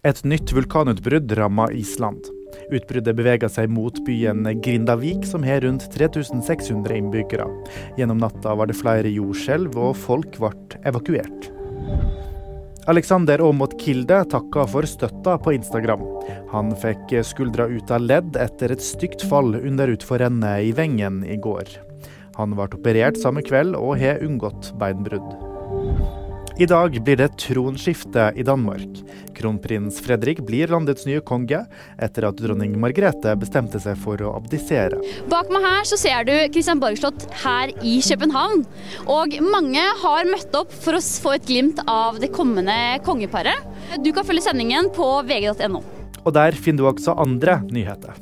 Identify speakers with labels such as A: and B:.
A: Et nytt vulkanutbrudd rammer Island. Utbruddet beveger seg mot byen Grindavik, som har rundt 3600 innbyggere. Gjennom natta var det flere jordskjelv, og folk ble evakuert. Alexander Aamodt Kilde takka for støtta på Instagram. Han fikk skuldra ut av ledd etter et stygt fall under utforrennet i Vengen i går. Han ble operert samme kveld og har unngått beinbrudd. I dag blir det tronskifte i Danmark. Kronprins Fredrik blir landets nye konge, etter at dronning Margrethe bestemte seg for å abdisere.
B: Bak meg her så ser du Christian Borg slott her i København. Og mange har møtt opp for å få et glimt av det kommende kongeparet. Du kan følge sendingen på vg.no.
A: Og der finner du også andre nyheter.